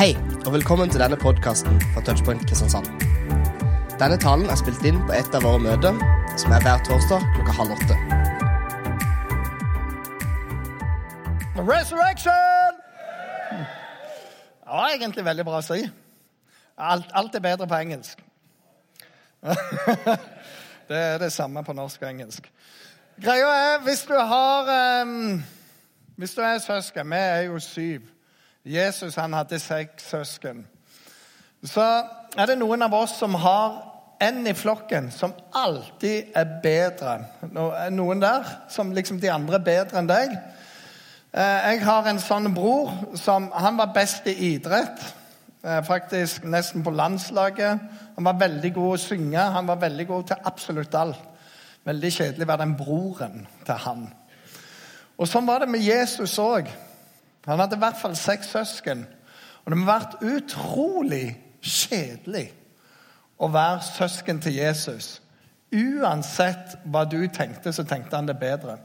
Hei, og velkommen til denne podkasten fra Touchpoint Kristiansand. Denne talen er spilt inn på et av våre møter, som er hver torsdag klokka halv åtte. Resurrection! Det var egentlig veldig bra å si. Alt, alt er bedre på engelsk. det er det samme på norsk og engelsk. Greia er, hvis du har um, Hvis du er søsken Vi er jo syv. Jesus han hadde seks søsken. Så er det noen av oss som har en i flokken som alltid er bedre. Noen der som liksom de andre er bedre enn deg. Eh, jeg har en sånn bror som Han var best i idrett. Eh, faktisk nesten på landslaget. Han var veldig god å synge. Han var veldig god til absolutt alt. Veldig kjedelig å være den broren til han. Og Sånn var det med Jesus òg. Han hadde i hvert fall seks søsken. Og det må ha vært utrolig kjedelig å være søsken til Jesus. Uansett hva du tenkte, så tenkte han det bedre.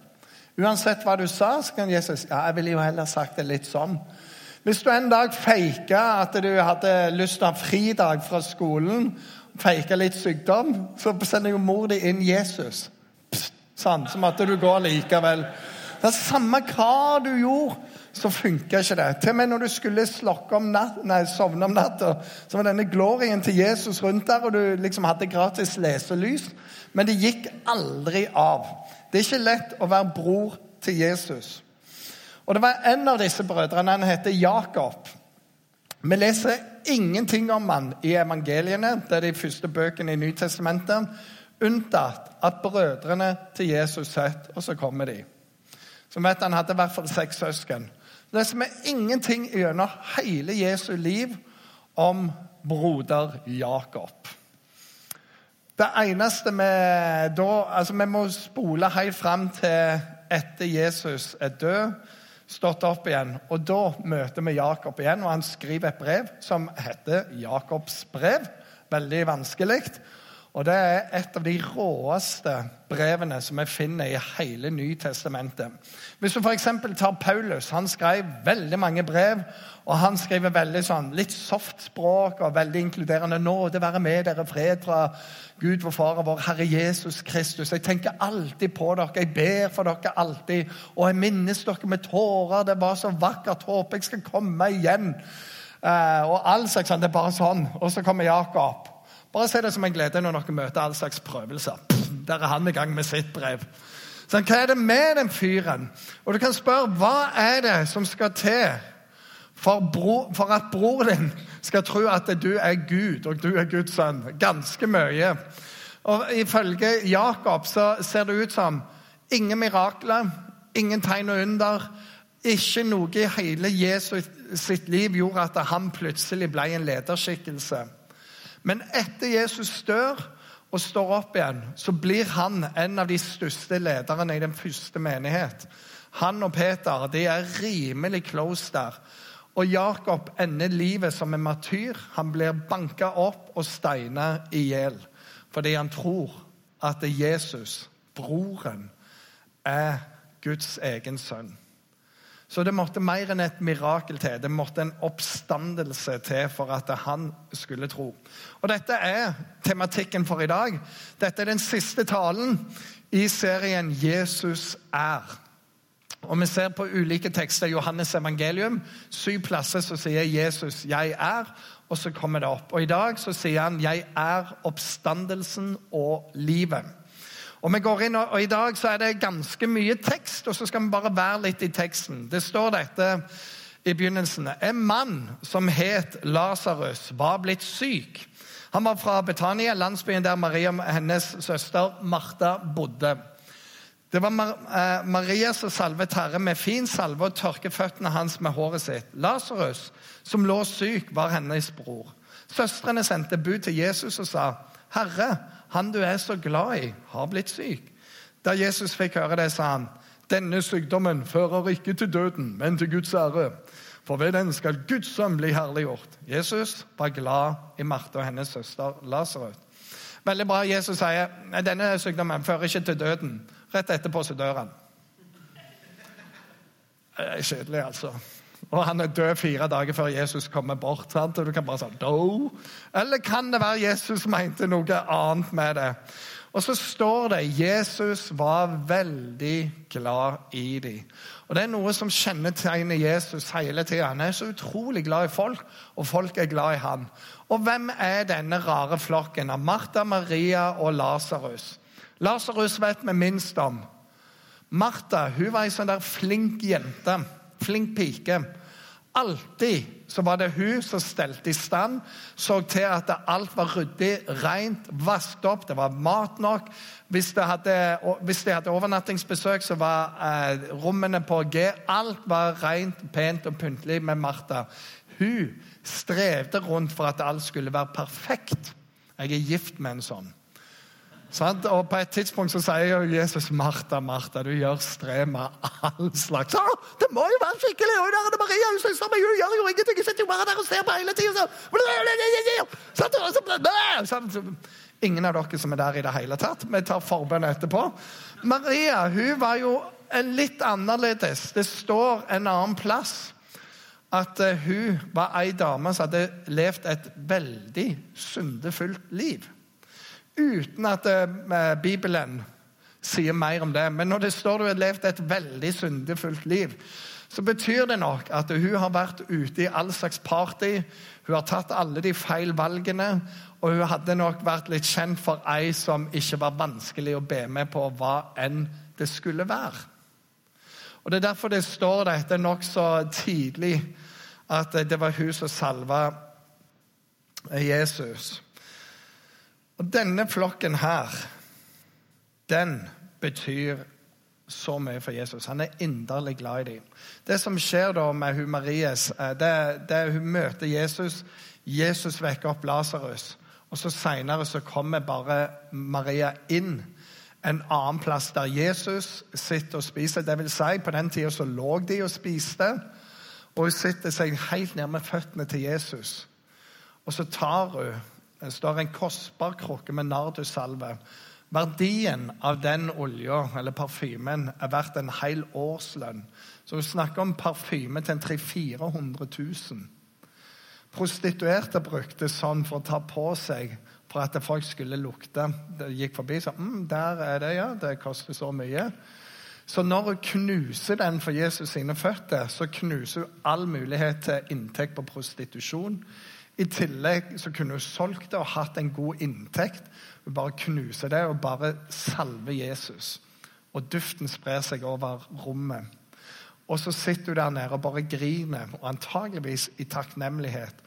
Uansett hva du sa, så kan Jesus ja, jeg ville jo heller sagt det litt sånn. Hvis du en dag feika at du hadde lyst til å ha fridag fra skolen, feika litt sykdom, så sender jo mor di inn Jesus. Pst, sånn, Så måtte du gå likevel. Det er Samme hva du gjorde, så funka ikke det. Til og med når du skulle om natt, nei, sovne om natta, så var denne glorien til Jesus rundt der, og du liksom hadde gratis leselys. Men det gikk aldri av. Det er ikke lett å være bror til Jesus. Og Det var en av disse brødrene. Han heter Jakob. Vi leser ingenting om han i evangeliene, det er de første bøkene i Nytestamentet, unntatt at brødrene til Jesus sitter, og så kommer de. Som vet Han hadde i hvert fall seks søsken. Leser vi ingenting gjennom hele Jesu liv om broder Jakob. Det eneste vi da Altså, vi må spole helt fram til etter Jesus er død, stått opp igjen. Og da møter vi Jakob igjen, og han skriver et brev som heter Jakobs brev. Veldig vanskelig. Og det er et av de råeste brevene som vi finner i hele Nytestamentet. Hvis du f.eks. tar Paulus, han skrev veldig mange brev. Og han skriver veldig sånn, litt soft språk og veldig inkluderende. 'Nåde være med dere, fred fra Gud vår Far og vår Herre Jesus Kristus.' Jeg tenker alltid på dere, jeg ber for dere alltid. Og jeg minnes dere med tårer. Det var så vakkert. Håper jeg skal komme igjen. Eh, og all slags sånn. Det er bare sånn. Og så kommer Jakob. Bare se det som en glede når dere møter all slags prøvelser. Der er han i gang med sitt brev. Så hva er det med den fyren? Og du kan spørre hva er det som skal til for, bro, for at bror din skal tro at du er Gud, og du er Guds sønn? Ganske mye. Og Ifølge Jakob så ser det ut som ingen mirakler, ingen tegn og under. Ikke noe i hele Jesus sitt liv gjorde at han plutselig ble en lederskikkelse. Men etter Jesus dør og står opp igjen, så blir han en av de største lederne i den første menighet. Han og Peter de er rimelig close der. Og Jakob ender livet som en martyr. Han blir banka opp og steina i hjel fordi han tror at Jesus, broren, er Guds egen sønn. Så det måtte mer enn et mirakel til. Det måtte en oppstandelse til for at han skulle tro. Og Dette er tematikken for i dag. Dette er den siste talen i serien 'Jesus er'. Og Vi ser på ulike tekster i Johannes evangelium. Syv plasser så sier Jesus 'Jeg er', og så kommer det opp. Og I dag så sier han 'Jeg er oppstandelsen og livet'. Og vi går inn, og I dag så er det ganske mye tekst, og så skal vi bare være litt i teksten. Det står dette i begynnelsen. En mann som het Lasarus, var blitt syk. Han var fra Betania, landsbyen der Maria og hennes søster Martha bodde. Det var eh, Maria som salvet Herre med fin salve og tørket føttene hans med håret sitt. Lasarus, som lå syk, var hennes bror. Søstrene sendte bud til Jesus og sa, 'Herre, han du er så glad i, har blitt syk. Da Jesus fikk høre det, sa han, denne sykdommen fører ikke til døden, men til Guds ære. For ved den skal Guds sønn bli herliggjort. Jesus var glad i Marte og hennes søster Lasarus. Veldig bra. Jesus sier denne sykdommen fører ikke til døden. Rett etterpå så dør han. Det er kjedelig, altså. Og han er død fire dager før Jesus kommer bort. sant? Og du kan bare sånn, Do. Eller kan det være Jesus mente noe annet med det? Og så står det Jesus var veldig glad i dem. Og Det er noe som kjennetegner Jesus hele tida. Han er så utrolig glad i folk, og folk er glad i han. Og hvem er denne rare flokken av Martha, Maria og Lasarus? Lasarus vet vi minst om. Martha hun var ei sånn der flink jente. Flink pike. Alltid så var det hun som stelte i stand, så til at alt var ryddig, rent, vasket opp, det var mat nok. Hvis de hadde, hvis de hadde overnattingsbesøk, så var eh, rommene på G. Alt var rent, pent og pyntelig med Martha. Hun strevde rundt for at alt skulle være perfekt. Jeg er gift med en sånn. Og På et tidspunkt så sier Jesus Martha, Martha, du gjør strev med all slags Det må jo være skikkelig! Og der er Maria, hun søster mi, hun gjør jo ingenting! Hun sitter jo bare der og ser på hele tida! Ingen av dere som er der i det hele tatt. Vi tar forbønn etterpå. Maria hun var jo litt annerledes. Det står en annen plass at eh, hun var ei dame som hadde levd et veldig syndefullt liv uten at uh, Bibelen sier mer om det. Men når det står du har levd et veldig syndefullt liv, så betyr det nok at hun har vært ute i all slags party. Hun har tatt alle de feil valgene, og hun hadde nok vært litt kjent for ei som ikke var vanskelig å be med på hva enn det skulle være. Og Det er derfor det står dette nokså tidlig, at det var hun som salva Jesus. Og denne flokken her, den betyr så mye for Jesus. Han er inderlig glad i dem. Det som skjer da med hun Maries, eh, det, det hun møter Jesus Jesus vekker opp Lasarus. Og så Seinere så kommer bare Maria inn en annen plass der Jesus sitter og spiser. Det vil si, på den tida så lå de og spiste. Og hun sitter seg helt ned med føttene til Jesus. Og så tar hun det står en kostbar krukke med nardussalve. Verdien av den olja, eller parfymen, er verdt en hel årslønn. Så vi snakker om parfyme til en 300 000-400 000. Prostituerte brukte sånn for å ta på seg for at folk skulle lukte. Det gikk forbi sånn mm, 'Der er det, ja. Det koster så mye.' Så når hun knuser den for Jesus sine føtter, så knuser hun all mulighet til inntekt på prostitusjon. I tillegg så kunne hun solgt det og hatt en god inntekt. Hun bare knuser det og bare salver Jesus. Og duften sprer seg over rommet. Og så sitter hun der nede og bare griner, og antageligvis i takknemlighet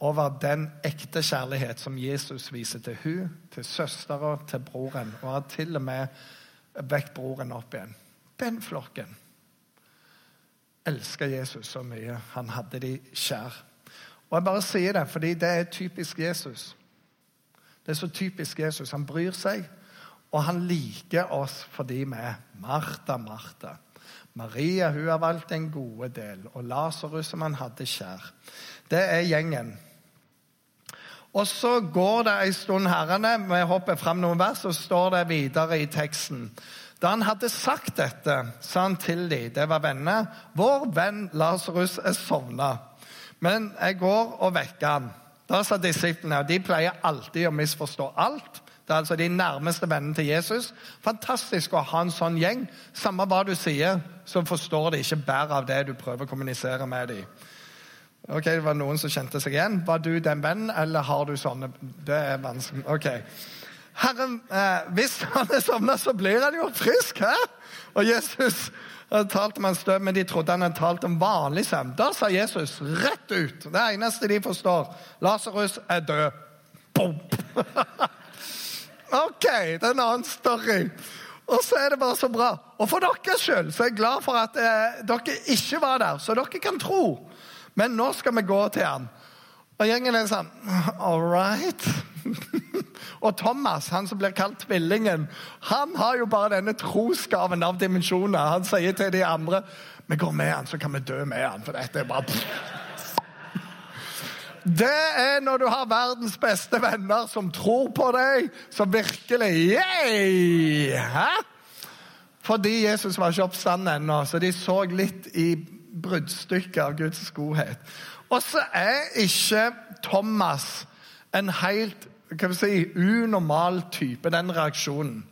over den ekte kjærlighet som Jesus viser til hun, til søstera, til broren. Og har til og med vekket broren opp igjen. Den flokken elsker Jesus så mye. Han hadde de kjær. Og Jeg bare sier det fordi det er typisk Jesus. Det er så typisk Jesus. Han bryr seg, og han liker oss fordi vi er Martha, Martha. Maria hun har valgt en gode del, og Lasarus som han hadde kjær. Det er gjengen. Og Så går det en stund, herrene. Vi hopper fram noen vers, og står det videre i teksten. Da han hadde sagt dette, sa han til dem, det var venner, vår venn Lasarus er sovna. Men jeg går og vekker han. Da sa disiplene, og de pleier alltid å misforstå alt. Det er altså de nærmeste vennene til Jesus. Fantastisk å ha en sånn gjeng. Samme hva du sier, så forstår de ikke bedre av det du prøver å kommunisere med dem. Ok, Det var noen som kjente seg igjen. Var du den vennen, eller har du sånne Det er vanskelig. Ok. Herren, eh, Hvis han er sovna, så blir han jo frisk. hæ? Og Jesus han talt om hans død, men de trodde han hadde talt om vanlig søvn. Da sa Jesus rett ut, det eneste de forstår, Lasarus er død. Boom. OK, det er en annen story. Og så er det bare så bra. Og for deres skyld så er jeg glad for at eh, dere ikke var der, så dere kan tro. Men nå skal vi gå til han. Og gjengen er sånn All right. Og Thomas, han som blir kalt tvillingen, han har jo bare denne trosgaven av dimensjoner. Han sier til de andre vi går med han, så kan vi dø med han, for dette er bare Det er når du har verdens beste venner som tror på deg, som virkelig yeah! Hæ? Fordi Jesus var ikke oppstanden ennå, så de så litt i bruddstykke av Guds godhet. Og så er ikke Thomas en helt kan vi si, unormal type, den reaksjonen.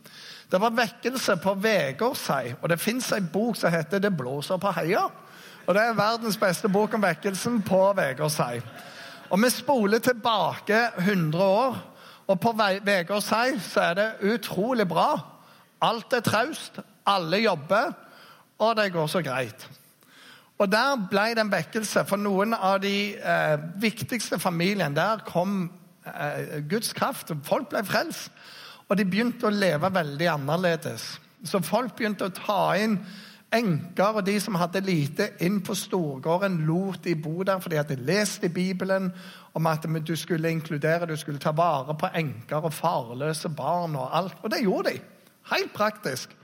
Det var vekkelse på Vegårshei, og det fins ei bok som heter 'Det blåser på heia'. Og Det er verdens beste bok om vekkelsen på Vegårshei. Og vi spoler tilbake 100 år, og på Vegårshei så er det utrolig bra. Alt er traust, alle jobber, og det går så greit. Og Der ble det en vekkelse. For noen av de eh, viktigste familiene der kom eh, Guds kraft. og Folk ble frelst. Og de begynte å leve veldig annerledes. Så folk begynte å ta inn enker og de som hadde lite, inn på storgården. Lot de bo der, for de hadde lest i Bibelen om at du skulle inkludere, du skulle ta vare på enker og farløse barn og alt. Og det gjorde de. Helt praktisk.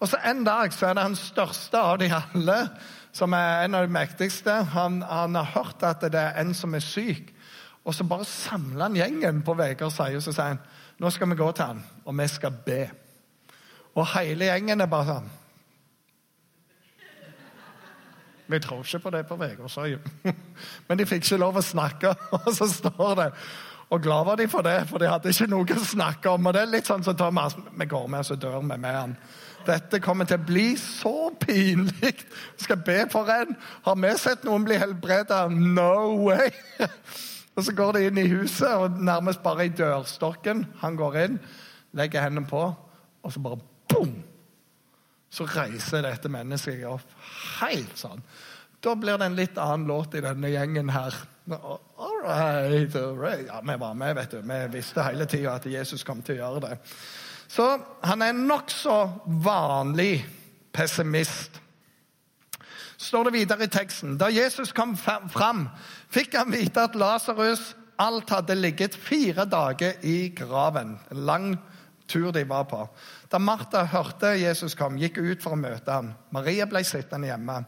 Og så En dag så er det han største av de alle, som er en av de mektigste. Han, han har hørt at det er en som er syk. Og så bare samler han gjengen på Vegårshei og så sier han, nå skal vi gå til han, og vi skal be. Og hele gjengen er bare sånn Vi tror ikke på det på Vegårshøy. Men de fikk ikke lov å snakke, og så står det Og glad var de for det, for de hadde ikke noe å snakke om. Og det er litt sånn som Thomas Vi går med, så dør vi med han. Dette kommer til å bli så pinlig. Skal be for en. Har vi sett noen bli helbreda? No way! Og Så går de inn i huset, og nærmest bare i dørstokken. Han går inn, legger hendene på, og så bare boom! Så reiser dette mennesket opp helt sånn. Da blir det en litt annen låt i denne gjengen her. All right, all right. Ja, Vi var med, vet du. Vi visste hele tida at Jesus kom til å gjøre det. Så han er en nokså vanlig pessimist. Står det videre i teksten. Da Jesus kom fram, fikk han vite at Lasarus alt hadde ligget fire dager i graven. En lang tur de var på. Da Martha hørte Jesus kom, gikk ut for å møte ham. Maria ble sittende hjemme.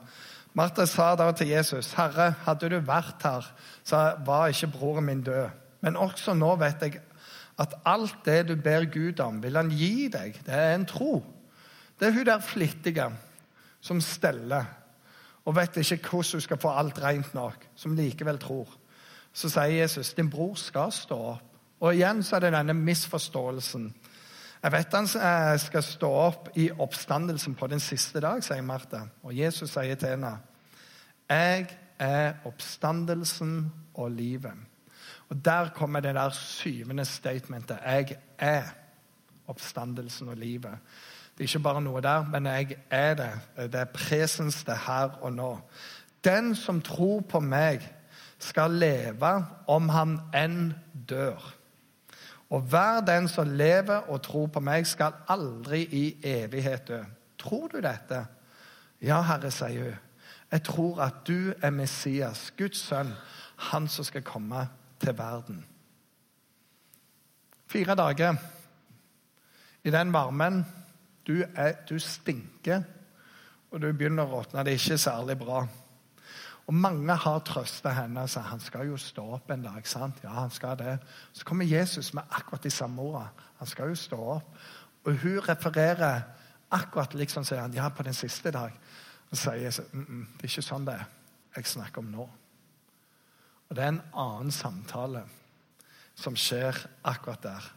Martha sa da til Jesus, 'Herre, hadde du vært her, så var ikke broren min død.' 'Men også nå vet jeg at alt det du ber Gud om, vil han gi deg.' Det er en tro. Det er hun der flittige som steller og vet ikke hvordan hun skal få alt rent nok, som likevel tror. Så sier Jesus, 'Din bror skal stå opp.' Og igjen så er det denne misforståelsen. Jeg vet han eh, skal stå opp i oppstandelsen på den siste dag, sier Martha. Og Jesus sier til henne, 'Jeg er oppstandelsen og livet'. Og Der kommer det der syvende statementet. 'Jeg er oppstandelsen og livet'. Det er ikke bare noe der, men jeg er det. Det er presens det her og nå. Den som tror på meg, skal leve om han enn dør. Og hver den som lever og tror på meg, skal aldri i evighet dø. Tror du dette? Ja, Herre, sier hun. Jeg tror at du er Messias, Guds sønn, han som skal komme til verden. Fire dager i den varmen. Du, er, du stinker, og du begynner å råtne. Det er ikke særlig bra. Og mange har trøsta henne og sagt han skal jo stå opp en dag. sant? Ja, han skal det. Så kommer Jesus med akkurat de samme ordene. Han skal jo stå opp. Og hun refererer akkurat liksom sier han, ja, på den siste dag. Og sier Jesus, mm -mm, det er ikke sånn det er. Jeg snakker om nå. Og det er en annen samtale som skjer akkurat der.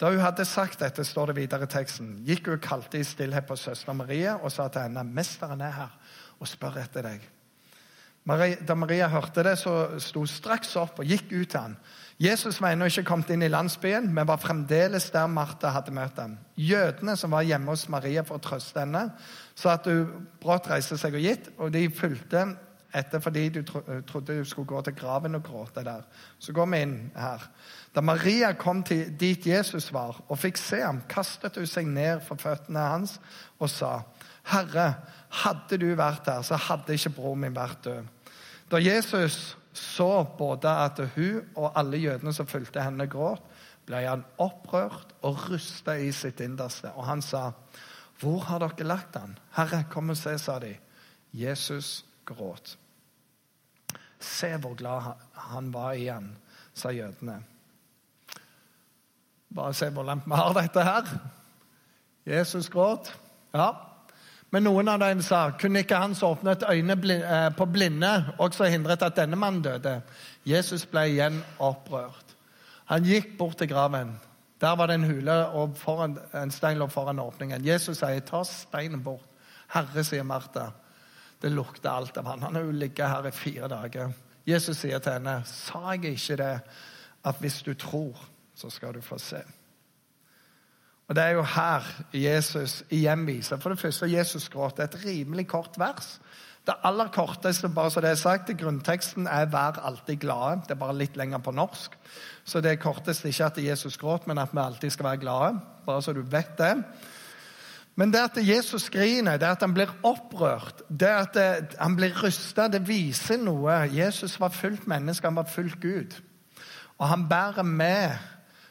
Da hun hadde sagt dette, står det videre i teksten, gikk hun kalte i stillhet på søster Maria og sa til henne, 'Mesteren er her og spør etter deg.' Da Maria hørte det, så sto hun straks opp og gikk ut til ham. Jesus var ennå ikke kommet inn i landsbyen, men var fremdeles der Martha hadde møtt ham. Jødene som var hjemme hos Maria for å trøste henne, sa at hun brått reiste seg og gitt, og de fulgte etter fordi du trodde du skulle gå til graven og gråte der. Så går vi inn her. Da Maria kom til dit Jesus var, og fikk se ham, kastet hun seg ned for føttene hans og sa, 'Herre, hadde du vært der, så hadde ikke broren min vært død.' Da Jesus så både at hun og alle jødene som fulgte henne, gråt, ble han opprørt og rusta i sitt innerste. Og han sa, 'Hvor har dere lagt han?' 'Herre, kom og se', sa de. Jesus gråt. Se hvor glad han var i han, sa jødene. Bare se hvor langt vi har dette her. Jesus gråt. Ja, Men noen av dem sa kunne ikke han som åpnet øynene eh, på blinde, også hindret at denne mannen døde? Jesus ble igjen opprørt. Han gikk bort til graven. Der var det en hule, og foran, en stein lå foran åpningen. Jesus sier, 'Ta steinen bort.' 'Herre', sier Martha. Det lukter alt av han. Han har jo ligget her i fire dager. Jesus sier til henne, 'Sa jeg ikke det, at hvis du tror, så skal du få se'? Og Det er jo her Jesus igjen viser. For det første, Jesus gråt. Er et rimelig kort vers. Det aller korteste bare så det er sagt, i grunnteksten er 'vær alltid glade'. Det er bare litt lenger på norsk. Så det korteste ikke at Jesus gråt, men at vi alltid skal være glade. Bare så du vet det. Men det at Jesus griner, det at han blir opprørt, det at han blir rysta, det viser noe. Jesus var fullt menneske, han var fullt Gud. Og han bærer med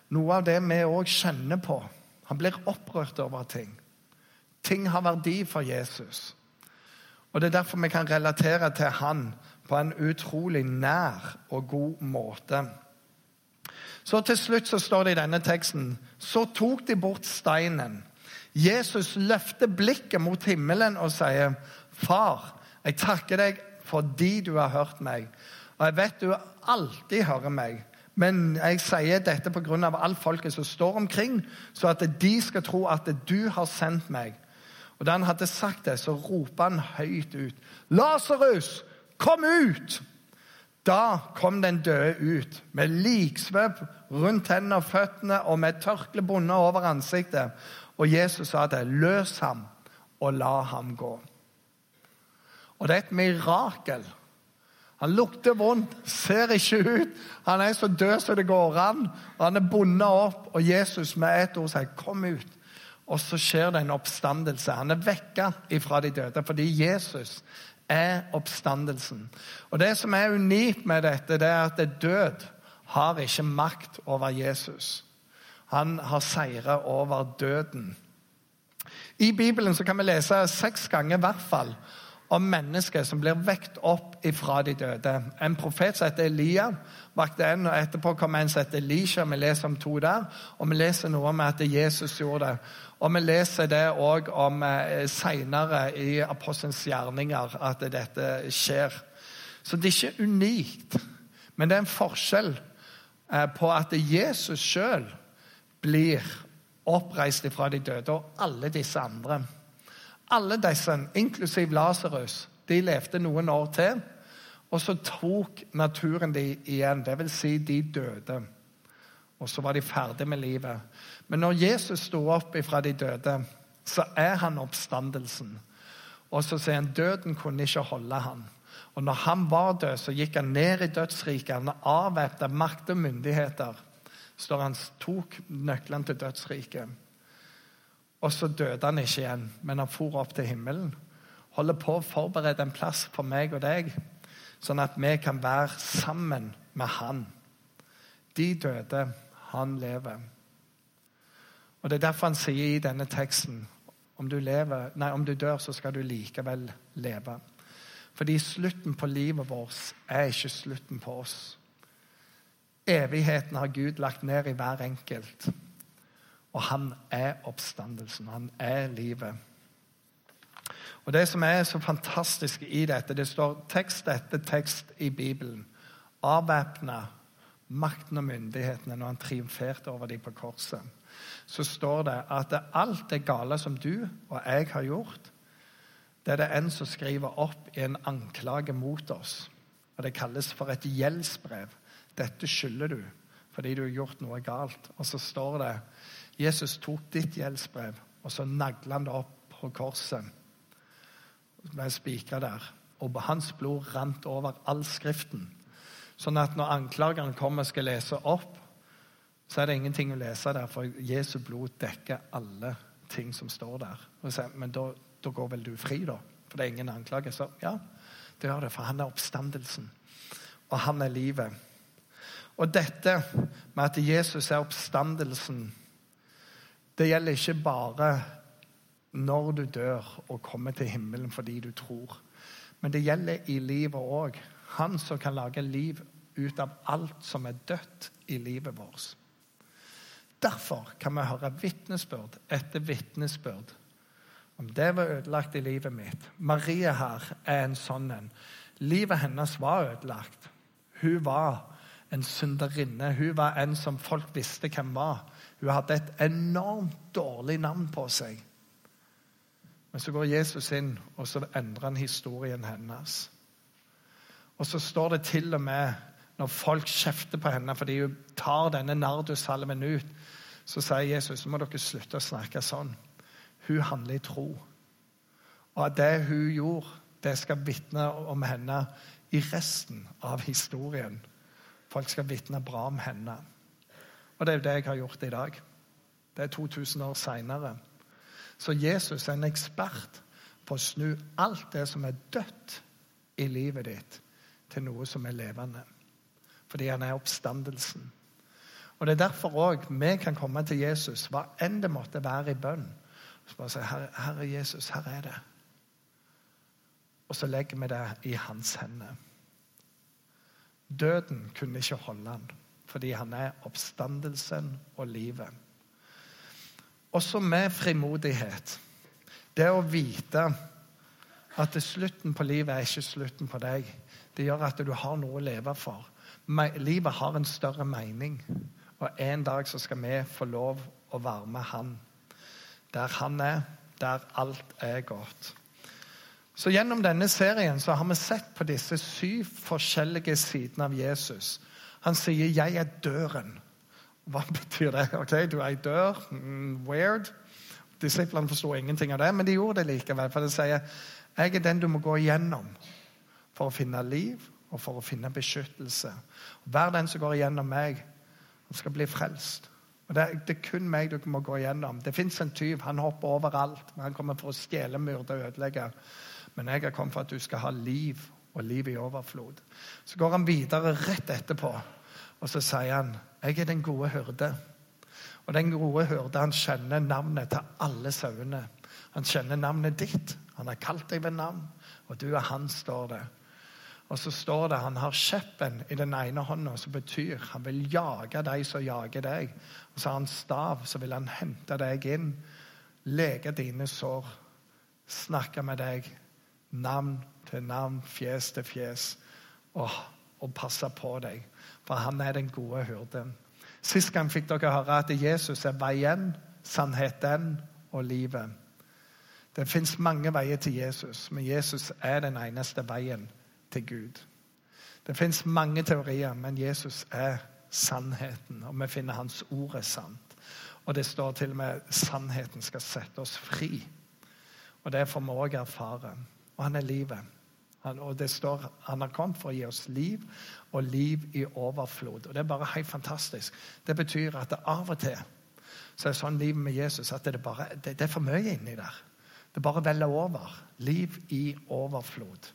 noe av det vi òg kjenner på. Han blir opprørt over ting. Ting har verdi for Jesus. Og Det er derfor vi kan relatere til han på en utrolig nær og god måte. Så til slutt så står det i denne teksten Så tok de bort steinen. Jesus løfter blikket mot himmelen og sier, 'Far, jeg takker deg fordi du har hørt meg.' 'Og jeg vet du alltid hører meg.' Men jeg sier dette pga. alt folket som står omkring, så at de skal tro at du har sendt meg. Og Da han hadde sagt det, så ropa han høyt ut. 'Lasarus, kom ut!' Da kom den døde ut med liksvøp rundt hendene og føttene og med tørkle bundet over ansiktet. Og Jesus sa det, 'Løs ham og la ham gå'. Og det er et mirakel. Han lukter vondt, ser ikke ut. Han er så død som det går an. og Han er bundet opp, og Jesus med ett ord sier, 'Kom ut'. Og så skjer det en oppstandelse. Han er vekka ifra de døde fordi Jesus er oppstandelsen. Og Det som er unikt med dette, det er at død har ikke makt over Jesus. Han har seira over døden. I Bibelen kan vi lese seks ganger i hvert fall om mennesker som blir vekt opp ifra de døde. En profet som heter Elia, vakte en, og etterpå kom en som heter Elisha. Vi leser om to der. Og vi leser noe om at Jesus gjorde det. Og vi leser det òg om eh, seinere i apostelens gjerninger, at dette skjer. Så det er ikke unikt, men det er en forskjell eh, på at Jesus sjøl blir oppreist fra de døde, og alle disse andre. Alle disse, inklusiv Lasarus, de levde noen år til. Og så tok naturen de igjen, dvs. Si de døde. Og så var de ferdig med livet. Men når Jesus sto opp ifra de døde, så er han oppstandelsen. Og så sier han døden kunne ikke holde han. Og når han var død, så gikk han ned i dødsriket. Han avvæpna makt og myndigheter. Står han tok nøklene til dødsriket. Og så døde han ikke igjen, men han for opp til himmelen. Holder på å forberede en plass for meg og deg, sånn at vi kan være sammen med han. De døde, han lever. Og Det er derfor han sier i denne teksten om du, lever, nei, om du dør, så skal du likevel leve. Fordi slutten på livet vårt er ikke slutten på oss. Evigheten har Gud lagt ned i hver enkelt. Og han er oppstandelsen. Han er livet. Og Det som er så fantastisk i dette, det står tekst etter tekst i Bibelen. Avvæpna makten og myndighetene når han triumferte over dem på korset. Så står det at alt det gale som du og jeg har gjort, det er det en som skriver opp i en anklage mot oss. Og Det kalles for et gjeldsbrev. Dette skylder du fordi du har gjort noe galt. Og så står det Jesus tok ditt gjeldsbrev, og så nagla han det opp på korset. Og ble spikra der. Og hans blod rant over all Skriften. Sånn at når anklageren kommer og skal lese opp, så er det ingenting å lese der, for Jesu blod dekker alle ting som står der. Så, men da, da, går vel du fri, da? For det er ingen anklage. Så ja, det gjør det, for han er oppstandelsen. Og han er livet. Og dette med at Jesus er oppstandelsen det gjelder ikke bare når du dør og kommer til himmelen fordi du tror. Men det gjelder i livet òg. Han som kan lage liv ut av alt som er dødt i livet vårt. Derfor kan vi høre vitnesbyrd etter vitnesbyrd Om det var ødelagt i livet mitt Marie her er en sånn en. Livet hennes var ødelagt. Hun var en synderinne. Hun var en som folk visste hvem var. Hun hadde et enormt dårlig navn på seg. Men så går Jesus inn, og så endrer han historien hennes. Og så står det til og med når folk kjefter på henne fordi hun tar denne nardussalven ut, så sier Jesus så må dere slutte å snakke sånn. Hun handler i tro. Og at det hun gjorde, det skal vitne om henne i resten av historien. Folk skal vitne bra om henne. Og det er jo det jeg har gjort i dag. Det er 2000 år seinere. Så Jesus er en ekspert på å snu alt det som er dødt i livet ditt, til noe som er levende. Fordi han er oppstandelsen. Og Det er derfor òg vi kan komme til Jesus, hva enn det måtte være i bønn. Så bare si, Herre, Herre Jesus, her er det. Og så legger vi det i hans hender. Døden kunne ikke holde han, fordi han er oppstandelsen og livet. Også med frimodighet. Det å vite at slutten på livet er ikke slutten på deg. Det gjør at du har noe å leve for. Livet har en større mening. Og en dag så skal vi få lov å være med Han. Der Han er, der alt er godt. Så Gjennom denne serien så har vi sett på disse syv forskjellige sidene av Jesus. Han sier 'Jeg er døren'. Hva betyr det? Ok, Du er ei dør. Mm, weird. Disiplene forsto ingenting av det, men de gjorde det likevel. For det sier 'Jeg er den du må gå igjennom for å finne liv og for å finne beskyttelse'. Hver den som går igjennom meg, han skal bli frelst. Og det, er, det er kun meg du må gå igjennom. Det fins en tyv. Han hopper overalt. men Han kommer for å stjele, myrde og ødelegge. Men jeg er kommet for at du skal ha liv, og liv i overflod. Så går han videre rett etterpå, og så sier han, 'Jeg er den gode hyrde'. Og den gode hyrde han kjenner navnet til alle sauene. Han kjenner navnet ditt. Han har kalt deg ved navn, og du er han, står det. Og så står det han har kjeppen i den ene hånda, som betyr han vil jage de som jager deg. Og så har han stav, så vil han hente deg inn, lege dine sår, snakke med deg navn til navn, fjes til fjes, og, og passe på deg. For han er den gode hyrden. Sist gang fikk dere høre at Jesus er veien, sannheten og livet. Det fins mange veier til Jesus, men Jesus er den eneste veien til Gud. Det fins mange teorier, men Jesus er sannheten, og vi finner hans ord er sant. Og det står til og med sannheten skal sette oss fri. Og det får vi òg erfare og han er livet. Han, og det står han har kommet for å gi oss liv, og liv i overflod. Og Det er bare helt fantastisk. Det betyr at det av og til så er sånn livet med Jesus at det, bare, det, det er for mye inni der. Det bare veller over. Liv i overflod.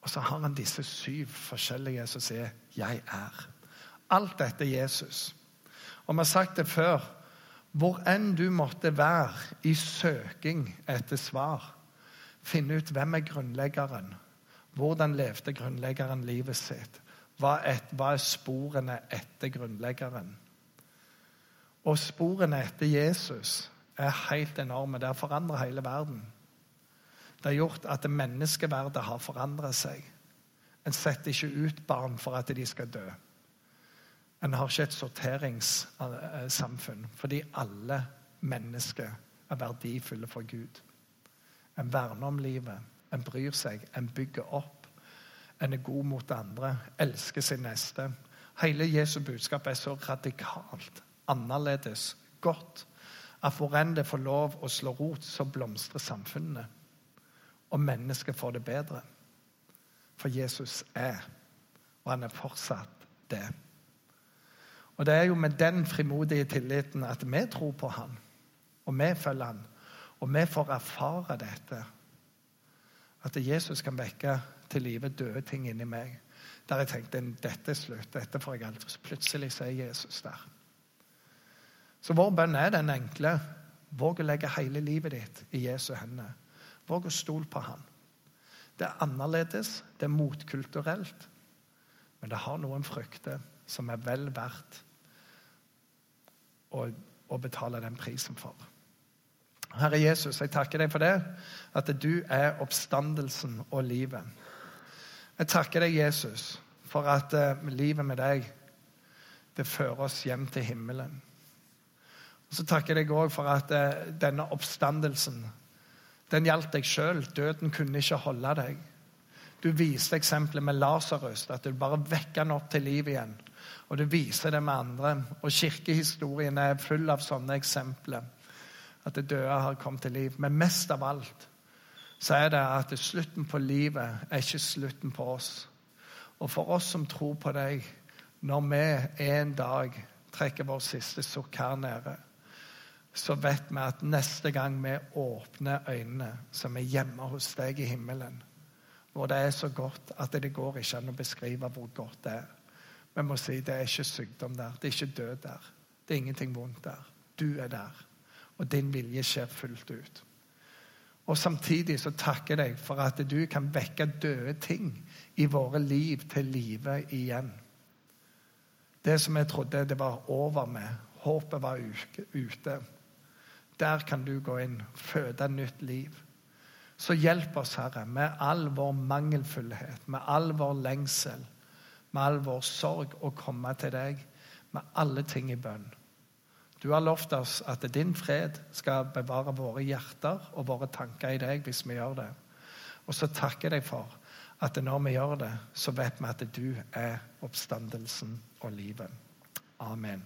Og så har han disse syv forskjellige som sier 'Jeg er'. Alt dette er Jesus. Og vi har sagt det før. Hvor enn du måtte være i søking etter svar, finne ut hvem er grunnleggeren. Hvordan levde grunnleggeren livet sitt? Hva er, hva er sporene etter grunnleggeren? Og sporene etter Jesus er helt enorme. Det har forandret hele verden. Det har gjort at menneskeverdet har forandret seg. En setter ikke ut barn for at de skal dø. En har ikke et sorteringssamfunn fordi alle mennesker er verdifulle for Gud. En verner om livet. En bryr seg. En bygger opp. En er god mot andre. Elsker sin neste. Hele Jesu budskap er så radikalt, annerledes, godt at hvor enn det får lov å slå rot, så blomstrer samfunnene. Og mennesket får det bedre. For Jesus er, og han er fortsatt det. Og Det er jo med den frimodige tilliten at vi tror på han, og vi følger han, og vi får erfare dette. At Jesus kan vekke til live døde ting inni meg. Der jeg tenkte dette er slutt, dette får jeg aldri. Så plutselig så er Jesus der. Så vår bønn er den enkle. Våg å legge hele livet ditt i Jesu hender. Våg å stole på ham. Det er annerledes, det er motkulturelt, men det har noen frykter som er vel verdt å, å betale den prisen for. Herre Jesus, jeg takker deg for det, at du er oppstandelsen og livet. Jeg takker deg, Jesus, for at uh, livet med deg det fører oss hjem til himmelen. Og Så takker jeg deg òg for at uh, denne oppstandelsen den gjaldt deg sjøl. Døden kunne ikke holde deg. Du viste eksempelet med Lasarus, at du bare vekker han opp til liv igjen. Og du viser det med andre. Og kirkehistorien er full av sånne eksempler. At det døde har kommet til liv. Men mest av alt så er det at slutten på livet er ikke slutten på oss. Og for oss som tror på deg, når vi en dag trekker vår siste sukk her nede, så vet vi at neste gang vi åpner øynene, så er vi hjemme hos deg i himmelen. Hvor det er så godt at det går ikke an å beskrive hvor godt det er. Vi må si det er ikke sykdom der, det er ikke død der. Det er ingenting vondt der. Du er der, og din vilje skjer fullt ut. Og Samtidig så takker jeg deg for at du kan vekke døde ting i våre liv til live igjen. Det som jeg trodde det var over med, håpet var ute. Der kan du gå inn, føde nytt liv. Så hjelp oss, Herre, med all vår mangelfullhet, med all vår lengsel, med all vår sorg, å komme til deg med alle ting i bønn. Du har lovt oss at din fred skal bevare våre hjerter og våre tanker i deg hvis vi gjør det. Og så takker jeg deg for at når vi gjør det, så vet vi at du er oppstandelsen og livet. Amen.